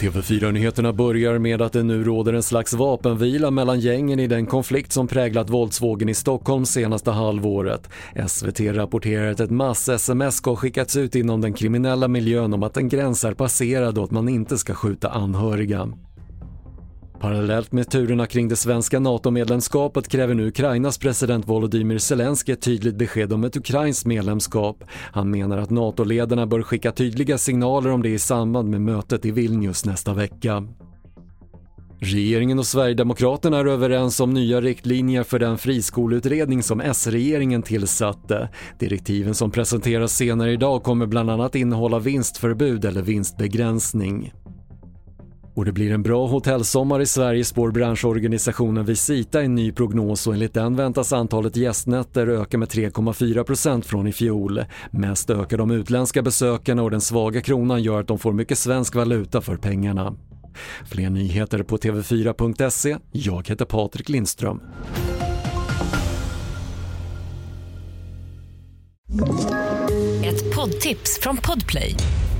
TV4-nyheterna börjar med att det nu råder en slags vapenvila mellan gängen i den konflikt som präglat våldsvågen i Stockholm senaste halvåret. SVT rapporterar att ett mass-sms ska ha skickats ut inom den kriminella miljön om att en gräns är passerad och att man inte ska skjuta anhöriga. Parallellt med turerna kring det svenska NATO-medlemskapet kräver nu Ukrainas president Volodymyr Zelensky ett tydligt besked om ett ukrainskt medlemskap. Han menar att NATO-ledarna bör skicka tydliga signaler om det i samband med mötet i Vilnius nästa vecka. Regeringen och Sverigedemokraterna är överens om nya riktlinjer för den friskoleutredning som S-regeringen tillsatte. Direktiven som presenteras senare idag kommer bland annat innehålla vinstförbud eller vinstbegränsning. Och det blir en bra hotellsommar i Sverige spår branschorganisationen Visita i en ny prognos och enligt den väntas antalet gästnätter öka med 3,4% från i fjol. Mest ökar de utländska besökarna och den svaga kronan gör att de får mycket svensk valuta för pengarna. Fler nyheter på TV4.se. Jag heter Patrik Lindström. Ett poddtips från Podplay.